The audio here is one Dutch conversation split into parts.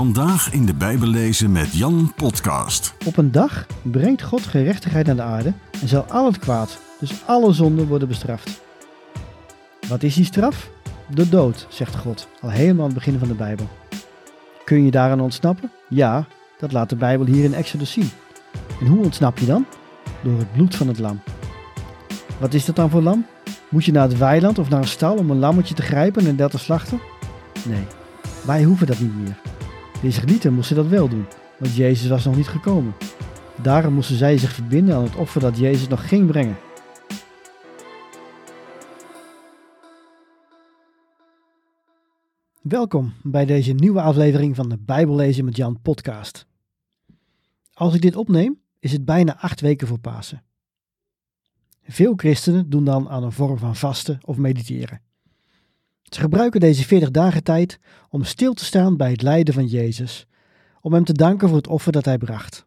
Vandaag in de Bijbel lezen met Jan Podcast. Op een dag brengt God gerechtigheid aan de aarde en zal al het kwaad, dus alle zonden, worden bestraft. Wat is die straf? De dood, zegt God, al helemaal aan het begin van de Bijbel. Kun je daaraan ontsnappen? Ja, dat laat de Bijbel hier in Exodus zien. En hoe ontsnap je dan? Door het bloed van het lam. Wat is dat dan voor lam? Moet je naar het weiland of naar een stal om een lammetje te grijpen en dat te slachten? Nee, wij hoeven dat niet meer. De Israëlieten moesten dat wel doen, want Jezus was nog niet gekomen. Daarom moesten zij zich verbinden aan het offer dat Jezus nog ging brengen. Welkom bij deze nieuwe aflevering van de Bijbellezen met Jan podcast. Als ik dit opneem, is het bijna acht weken voor Pasen. Veel christenen doen dan aan een vorm van vasten of mediteren. Ze gebruiken deze 40 dagen tijd om stil te staan bij het lijden van Jezus, om hem te danken voor het offer dat hij bracht.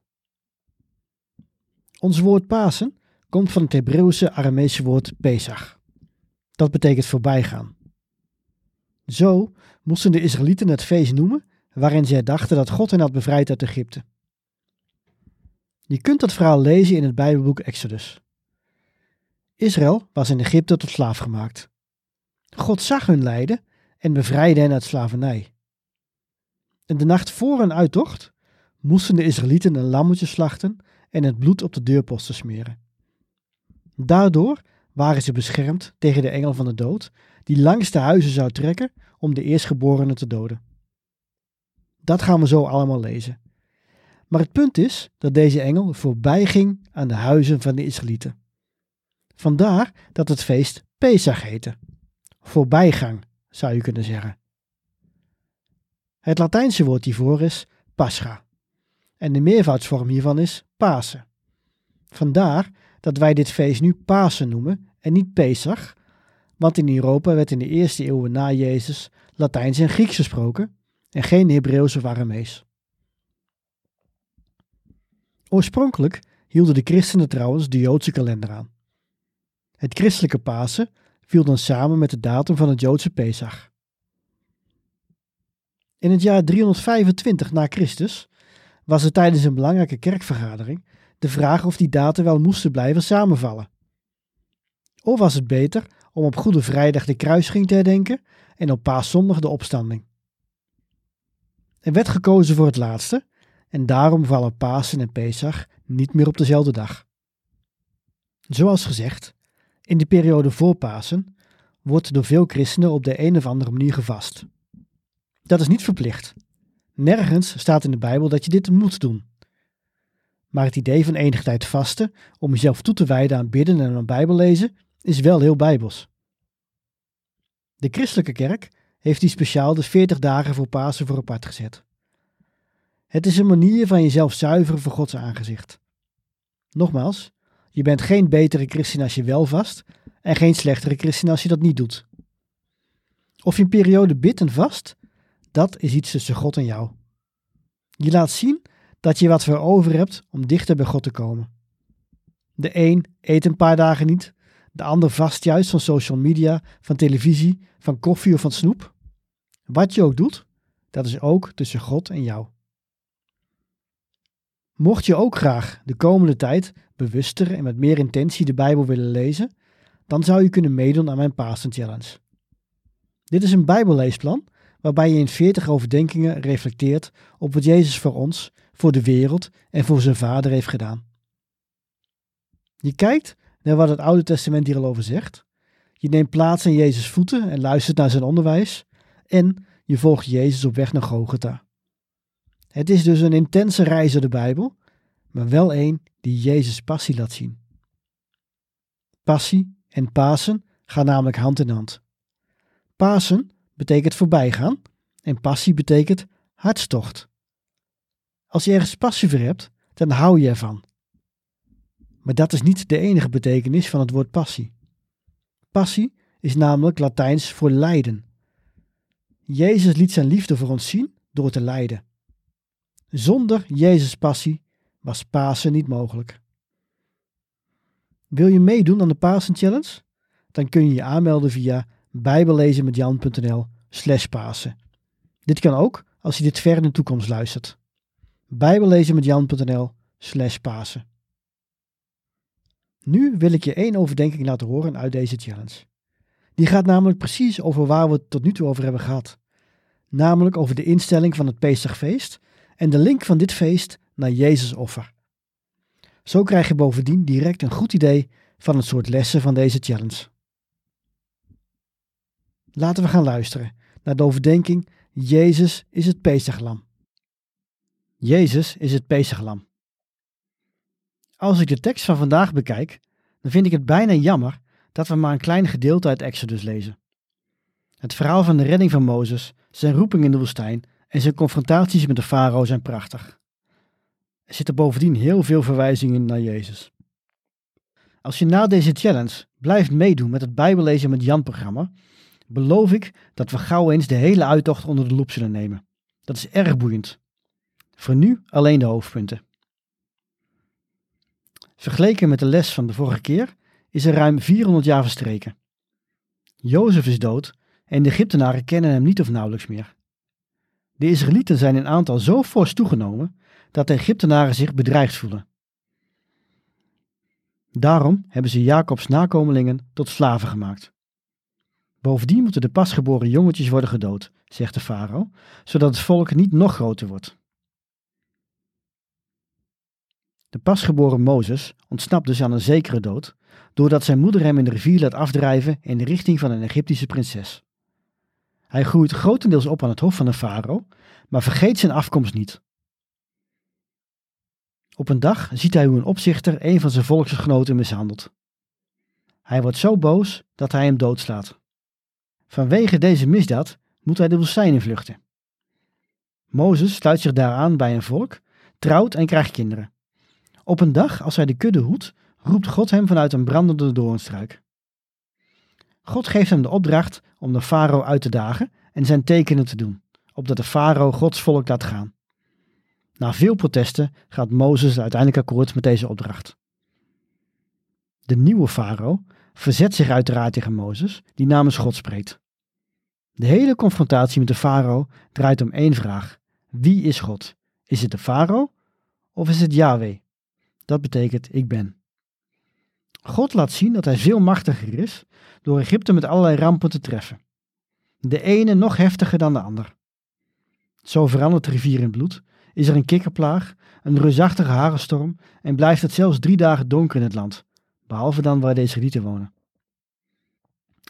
Ons woord Pasen komt van het Hebreeuwse Aramese woord Pesach. Dat betekent voorbijgaan. Zo moesten de Israëlieten het feest noemen waarin zij dachten dat God hen had bevrijd uit Egypte. Je kunt dat verhaal lezen in het Bijbelboek Exodus. Israël was in Egypte tot slaaf gemaakt. God zag hun lijden en bevrijdde hen uit slavernij. En de nacht voor een uittocht moesten de Israëlieten een lammetje slachten en het bloed op de deurposten smeren. Daardoor waren ze beschermd tegen de engel van de dood, die langs de huizen zou trekken om de eerstgeborenen te doden. Dat gaan we zo allemaal lezen. Maar het punt is dat deze engel voorbij ging aan de huizen van de Israëlieten. Vandaar dat het feest Pesach heette. Voorbijgang, zou je kunnen zeggen. Het Latijnse woord hiervoor is pascha. En de meervoudsvorm hiervan is Pasen. Vandaar dat wij dit feest nu Pasen noemen en niet Pesach, want in Europa werd in de eerste eeuwen na Jezus Latijns en Grieks gesproken en geen Hebreeuws of Aramees. Oorspronkelijk hielden de christenen trouwens de Joodse kalender aan. Het christelijke Pasen viel dan samen met de datum van het Joodse Pesach. In het jaar 325 na Christus was er tijdens een belangrijke kerkvergadering de vraag of die data wel moesten blijven samenvallen. Of was het beter om op Goede Vrijdag de kruising te herdenken en op Paaszondag de opstanding? Er werd gekozen voor het laatste en daarom vallen Pasen en Pesach niet meer op dezelfde dag. Zoals gezegd, in de periode voor Pasen wordt door veel christenen op de een of andere manier gevast. Dat is niet verplicht. Nergens staat in de Bijbel dat je dit moet doen. Maar het idee van enige tijd vasten om jezelf toe te wijden aan bidden en aan Bijbel lezen is wel heel bijbels. De christelijke kerk heeft die speciaal de 40 dagen voor Pasen voor apart gezet. Het is een manier van jezelf zuiveren voor Gods aangezicht. Nogmaals, je bent geen betere christen als je wel vast en geen slechtere christen als je dat niet doet. Of je een periode bidt en vast, dat is iets tussen God en jou. Je laat zien dat je wat voor over hebt om dichter bij God te komen. De een eet een paar dagen niet, de ander vast juist van social media, van televisie, van koffie of van snoep. Wat je ook doet, dat is ook tussen God en jou. Mocht je ook graag de komende tijd bewuster en met meer intentie de Bijbel willen lezen, dan zou je kunnen meedoen aan mijn Pasen Challenge. Dit is een Bijbelleesplan waarbij je in 40 overdenkingen reflecteert op wat Jezus voor ons, voor de wereld en voor zijn Vader heeft gedaan. Je kijkt naar wat het Oude Testament hier al over zegt. Je neemt plaats aan Jezus' voeten en luistert naar zijn onderwijs. En je volgt Jezus op weg naar Golgotha. Het is dus een intense reis door de Bijbel, maar wel een die Jezus' passie laat zien. Passie en Pasen gaan namelijk hand in hand. Pasen betekent voorbijgaan en passie betekent hartstocht. Als je ergens passie voor hebt, dan hou je ervan. Maar dat is niet de enige betekenis van het woord passie. Passie is namelijk Latijns voor lijden. Jezus liet zijn liefde voor ons zien door te lijden. Zonder Jezus' passie was Pasen niet mogelijk. Wil je meedoen aan de Pasen Challenge? Dan kun je je aanmelden via bijbellezenmetjan.nl slash Pasen. Dit kan ook als je dit ver in de toekomst luistert. Bijbellezen met Jan.nl slash Pasen. Nu wil ik je één overdenking laten horen uit deze challenge. Die gaat namelijk precies over waar we het tot nu toe over hebben gehad. Namelijk over de instelling van het Pesachfeest en de link van dit feest naar Jezus offer. Zo krijg je bovendien direct een goed idee van het soort lessen van deze challenge. Laten we gaan luisteren naar de overdenking Jezus is het Pesachlam. Jezus is het Pesachlam. Als ik de tekst van vandaag bekijk, dan vind ik het bijna jammer dat we maar een klein gedeelte uit Exodus lezen. Het verhaal van de redding van Mozes, zijn roeping in de woestijn en zijn confrontaties met de farao zijn prachtig. Zitten bovendien heel veel verwijzingen naar Jezus. Als je na deze challenge blijft meedoen met het Bijbellezen met Jan-programma, beloof ik dat we gauw eens de hele uittocht onder de loep zullen nemen. Dat is erg boeiend. Voor nu alleen de hoofdpunten. Vergeleken met de les van de vorige keer is er ruim 400 jaar verstreken. Jozef is dood en de Egyptenaren kennen hem niet of nauwelijks meer. De Israëlieten zijn in aantal zo fors toegenomen dat de Egyptenaren zich bedreigd voelen. Daarom hebben ze Jacobs nakomelingen tot slaven gemaakt. Bovendien moeten de pasgeboren jongetjes worden gedood, zegt de farao, zodat het volk niet nog groter wordt. De pasgeboren Mozes ontsnapt dus aan een zekere dood, doordat zijn moeder hem in de rivier laat afdrijven in de richting van een Egyptische prinses. Hij groeit grotendeels op aan het hof van de farao, maar vergeet zijn afkomst niet. Op een dag ziet hij hoe een opzichter een van zijn volksgenoten mishandelt. Hij wordt zo boos dat hij hem doodslaat. Vanwege deze misdaad moet hij de woestijn vluchten. Mozes sluit zich daaraan bij een volk, trouwt en krijgt kinderen. Op een dag, als hij de kudde hoedt, roept God hem vanuit een brandende doornstruik. God geeft hem de opdracht om de farao uit te dagen en zijn tekenen te doen, opdat de farao Gods volk laat gaan. Na veel protesten gaat Mozes uiteindelijk akkoord met deze opdracht. De nieuwe farao verzet zich uiteraard tegen Mozes, die namens God spreekt. De hele confrontatie met de farao draait om één vraag. Wie is God? Is het de farao of is het Yahweh? Dat betekent ik ben. God laat zien dat hij veel machtiger is door Egypte met allerlei rampen te treffen. De ene nog heftiger dan de ander. Zo verandert de rivier in bloed, is er een kikkerplaag, een reusachtige harenstorm en blijft het zelfs drie dagen donker in het land, behalve dan waar deze rieten wonen.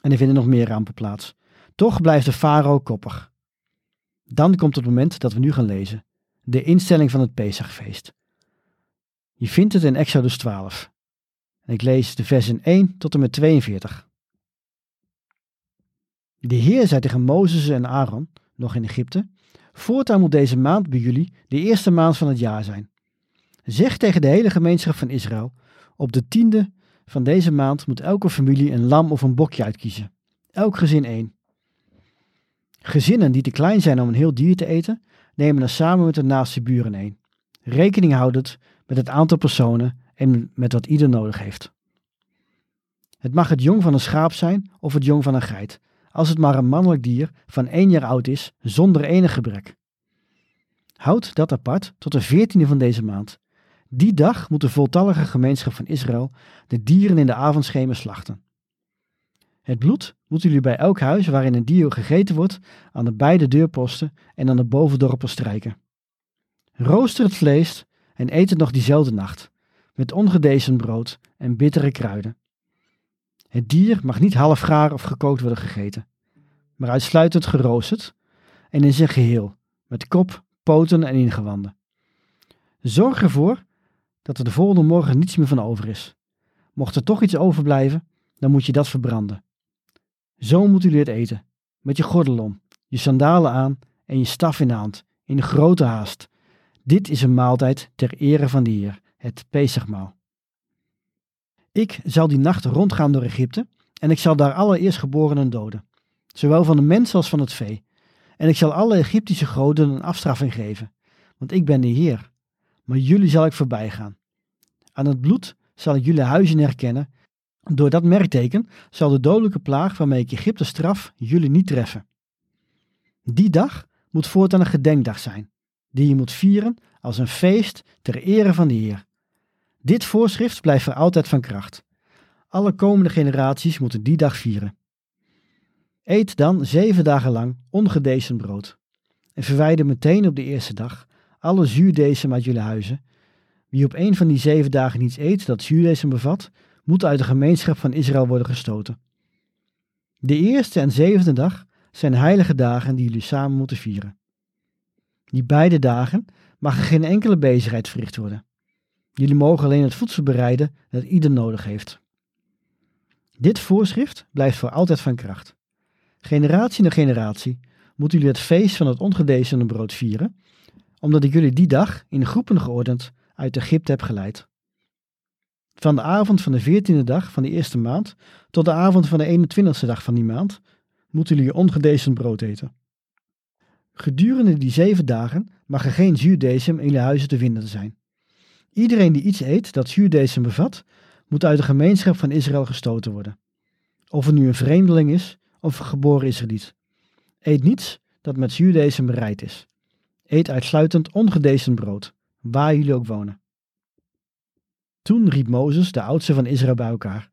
En er vinden nog meer rampen plaats. Toch blijft de farao koppig. Dan komt het moment dat we nu gaan lezen. De instelling van het Pesachfeest. Je vindt het in Exodus 12. En ik lees de versen 1 tot en met 42. De Heer zei tegen Mozes en Aaron, nog in Egypte, voortaan moet deze maand bij jullie de eerste maand van het jaar zijn. Zeg tegen de hele gemeenschap van Israël, op de tiende van deze maand moet elke familie een lam of een bokje uitkiezen. Elk gezin één. Gezinnen die te klein zijn om een heel dier te eten, nemen er samen met de naaste buren een. Rekening houdend met het aantal personen en met wat ieder nodig heeft. Het mag het jong van een schaap zijn of het jong van een geit, als het maar een mannelijk dier van één jaar oud is, zonder enig gebrek. Houd dat apart tot de veertiende van deze maand. Die dag moet de voltallige gemeenschap van Israël de dieren in de avondschemer slachten. Het bloed moeten jullie bij elk huis waarin een dier gegeten wordt aan de beide deurposten en aan de bovendorpen strijken. Rooster het vlees en eet het nog diezelfde nacht, met ongedezen brood en bittere kruiden. Het dier mag niet half gaar of gekookt worden gegeten, maar uitsluitend geroosterd en in zijn geheel, met kop, poten en ingewanden. Zorg ervoor dat er de volgende morgen niets meer van over is. Mocht er toch iets overblijven, dan moet je dat verbranden. Zo moeten jullie het eten, met je gordel om, je sandalen aan en je staf in de hand, in grote haast. Dit is een maaltijd ter ere van de Heer, het Pesachmaal. Ik zal die nacht rondgaan door Egypte en ik zal daar alle eerstgeborenen doden, zowel van de mens als van het vee. En ik zal alle Egyptische goden een afstraffing geven, want ik ben de Heer. Maar jullie zal ik voorbij gaan. Aan het bloed zal ik jullie huizen herkennen door dat merkteken zal de dodelijke plaag waarmee ik Egypte straf jullie niet treffen. Die dag moet voortaan een gedenkdag zijn, die je moet vieren als een feest ter ere van de Heer. Dit voorschrift blijft voor altijd van kracht. Alle komende generaties moeten die dag vieren. Eet dan zeven dagen lang ongedezen brood. En verwijder meteen op de eerste dag alle zuurdesem uit jullie huizen. Wie op een van die zeven dagen niets eet dat zuurdesem bevat, moet uit de gemeenschap van Israël worden gestoten. De eerste en zevende dag zijn heilige dagen die jullie samen moeten vieren. Die beide dagen mag er geen enkele bezigheid verricht worden. Jullie mogen alleen het voedsel bereiden dat ieder nodig heeft. Dit voorschrift blijft voor altijd van kracht. Generatie na generatie moeten jullie het feest van het ongedezende brood vieren, omdat ik jullie die dag in groepen geordend uit Egypte heb geleid. Van de avond van de veertiende dag van de eerste maand tot de avond van de 21ste dag van die maand moeten jullie ongedezend brood eten. Gedurende die zeven dagen mag er geen zuurdesem in jullie huizen te vinden zijn. Iedereen die iets eet dat zuurdesem bevat, moet uit de gemeenschap van Israël gestoten worden. Of het nu een vreemdeling is of een geboren Israëliet. Eet niets dat met zuurdesem bereid is. Eet uitsluitend ongedezen brood, waar jullie ook wonen. Toen riep Mozes de oudsten van Israël bij elkaar.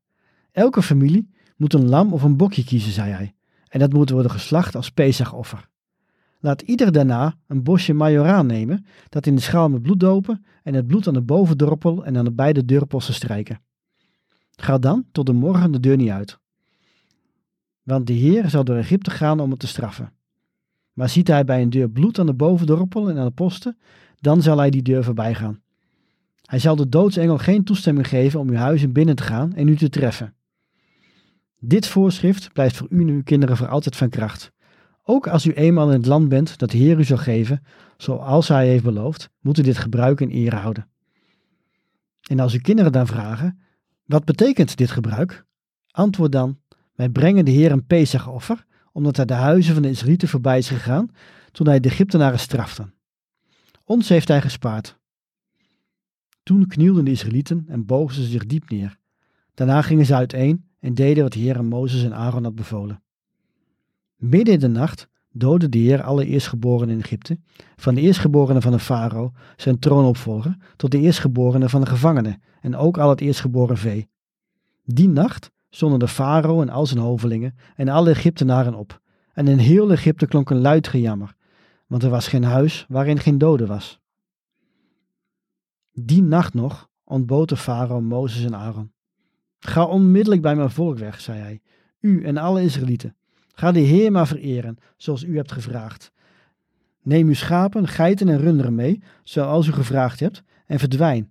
Elke familie moet een lam of een bokje kiezen, zei hij, en dat moet worden geslacht als Pesachoffer. Laat ieder daarna een bosje majoraan nemen, dat in de schaal met bloed dopen en het bloed aan de bovendorpel en aan de beide deurposten strijken. Ga dan tot de morgen de deur niet uit. Want de Heer zal door Egypte gaan om het te straffen. Maar ziet hij bij een deur bloed aan de bovendorpel en aan de posten, dan zal hij die deur voorbij gaan. Hij zal de doodsengel geen toestemming geven om uw huis in binnen te gaan en u te treffen. Dit voorschrift blijft voor u en uw kinderen voor altijd van kracht. Ook als u eenmaal in het land bent dat de Heer u zal geven, zoals hij heeft beloofd, moet u dit gebruik in ere houden. En als uw kinderen dan vragen, wat betekent dit gebruik? Antwoord dan, wij brengen de Heer een Pesachoffer, omdat hij de huizen van de Israëlieten voorbij is gegaan toen hij de Egyptenaren strafte. Ons heeft hij gespaard. Toen knielden de Israëlieten en bogen ze zich diep neer. Daarna gingen ze uiteen en deden wat de Heer Mozes en Aaron had bevolen. Midden in de nacht doodde de Heer alle eerstgeborenen in Egypte, van de eerstgeborenen van de farao, zijn troonopvolger, tot de eerstgeborenen van de gevangenen en ook al het eerstgeboren vee. Die nacht stonden de farao en al zijn hovelingen en alle Egyptenaren op, en in heel Egypte klonk een luid gejammer, want er was geen huis waarin geen dode was. Die nacht nog ontbood de farao Mozes en Aaron. Ga onmiddellijk bij mijn volk weg, zei hij, u en alle Israëlieten. Ga de Heer maar vereren, zoals u hebt gevraagd. Neem uw schapen, geiten en runderen mee, zoals u gevraagd hebt, en verdwijn.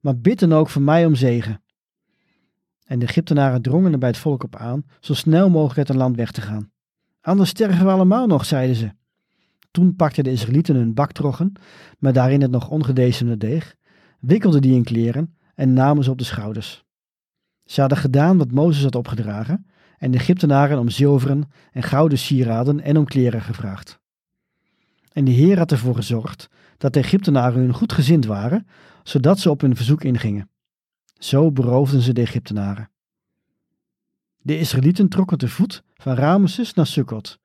Maar bid dan ook voor mij om zegen. En de Egyptenaren drongen er bij het volk op aan, zo snel mogelijk uit het land weg te gaan. Anders sterven we allemaal nog, zeiden ze. Toen pakten de Israëlieten hun baktroggen, maar daarin het nog ongedezemde deeg, wikkelden die in kleren en namen ze op de schouders. Ze hadden gedaan wat Mozes had opgedragen, en de Egyptenaren om zilveren en gouden sieraden en om kleren gevraagd. En de Heer had ervoor gezorgd dat de Egyptenaren hun goed gezind waren, zodat ze op hun verzoek ingingen. Zo beroofden ze de Egyptenaren. De Israëlieten trokken te voet van Ramesses naar Sukkot.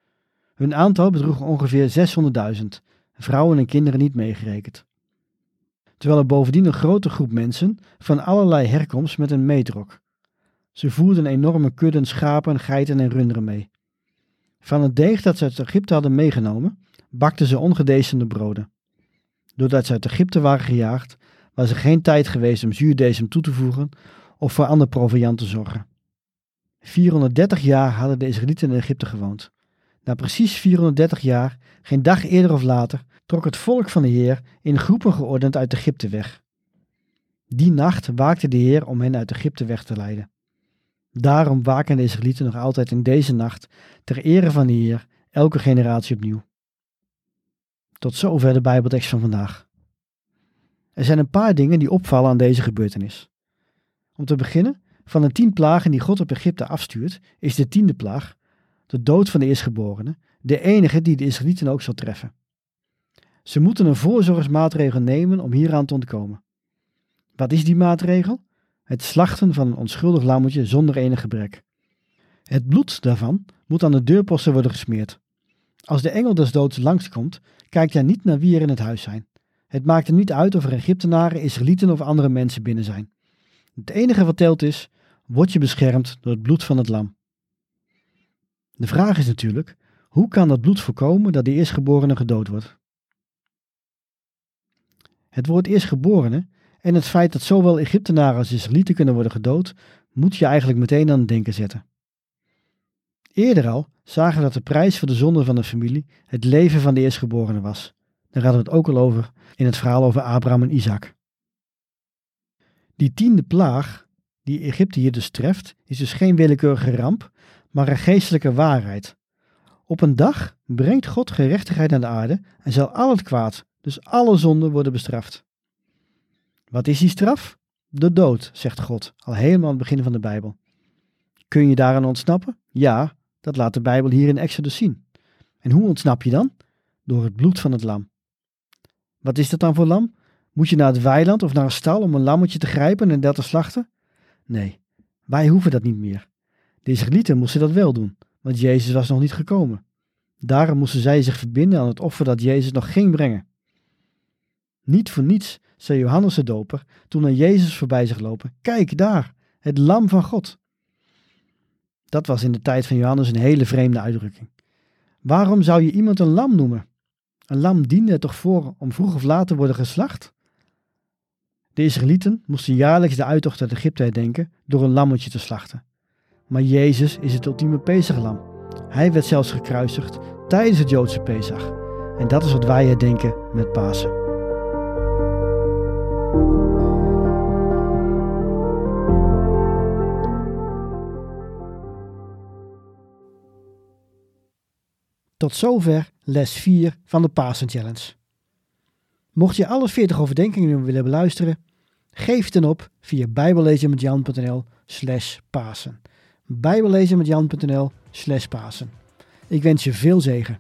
Hun aantal bedroeg ongeveer 600.000, vrouwen en kinderen niet meegerekend. Terwijl er bovendien een grote groep mensen van allerlei herkomst met hen meetrok. Ze voerden enorme kudden schapen, geiten en runderen mee. Van het deeg dat ze uit Egypte hadden meegenomen, bakten ze ongedezende broden. Doordat ze uit Egypte waren gejaagd, was er geen tijd geweest om zuurdesem toe te voegen of voor ander proviant te zorgen. 430 jaar hadden de Israëlieten in Egypte gewoond. Na precies 430 jaar, geen dag eerder of later, trok het volk van de Heer in groepen geordend uit Egypte weg. Die nacht waakte de Heer om hen uit Egypte weg te leiden. Daarom waken de Israëlieten nog altijd in deze nacht ter ere van de Heer elke generatie opnieuw. Tot zover de Bijbeltekst van vandaag. Er zijn een paar dingen die opvallen aan deze gebeurtenis. Om te beginnen, van de tien plagen die God op Egypte afstuurt, is de tiende plaag, de dood van de eerstgeborene, de enige die de Israëlieten ook zal treffen. Ze moeten een voorzorgsmaatregel nemen om hieraan te ontkomen. Wat is die maatregel? Het slachten van een onschuldig lammetje zonder enig gebrek. Het bloed daarvan moet aan de deurposten worden gesmeerd. Als de engel des doods langskomt, kijkt hij niet naar wie er in het huis zijn. Het maakt er niet uit of er Egyptenaren, Israëlieten of andere mensen binnen zijn. Het enige wat telt is, word je beschermd door het bloed van het lam. De vraag is natuurlijk, hoe kan dat bloed voorkomen dat de eerstgeborene gedood wordt? Het woord eerstgeborene en het feit dat zowel Egyptenaren als Israëlieten kunnen worden gedood, moet je eigenlijk meteen aan het denken zetten. Eerder al zagen we dat de prijs voor de zonde van de familie het leven van de eerstgeborene was. Daar hadden we het ook al over in het verhaal over Abraham en Isaac. Die tiende plaag, die Egypte hier dus treft, is dus geen willekeurige ramp, maar een geestelijke waarheid. Op een dag brengt God gerechtigheid naar de aarde en zal al het kwaad, dus alle zonden, worden bestraft. Wat is die straf? De dood, zegt God, al helemaal aan het begin van de Bijbel. Kun je daaraan ontsnappen? Ja, dat laat de Bijbel hier in Exodus zien. En hoe ontsnap je dan? Door het bloed van het lam. Wat is dat dan voor lam? Moet je naar het weiland of naar een stal om een lammetje te grijpen en dat te slachten? Nee, wij hoeven dat niet meer. De Israëlieten moesten dat wel doen, want Jezus was nog niet gekomen. Daarom moesten zij zich verbinden aan het offer dat Jezus nog ging brengen. Niet voor niets zei Johannes de Doper toen hij Jezus voorbij zag lopen: Kijk daar, het lam van God. Dat was in de tijd van Johannes een hele vreemde uitdrukking. Waarom zou je iemand een lam noemen? Een lam diende er toch voor om vroeg of laat te worden geslacht? De Israëlieten moesten jaarlijks de uittocht uit Egypte herdenken door een lammetje te slachten. Maar Jezus is het ultieme Pesachlam. Hij werd zelfs gekruisigd tijdens het Joodse Pesach. En dat is wat wij herdenken met Pasen. Tot zover les 4 van de Pasen Challenge. Mocht je alle 40 overdenkingen willen beluisteren, geef het op via bijbellezenmetjan.nl slash Pasen. bijbellezenmetjan.nl slash Pasen. Ik wens je veel zegen.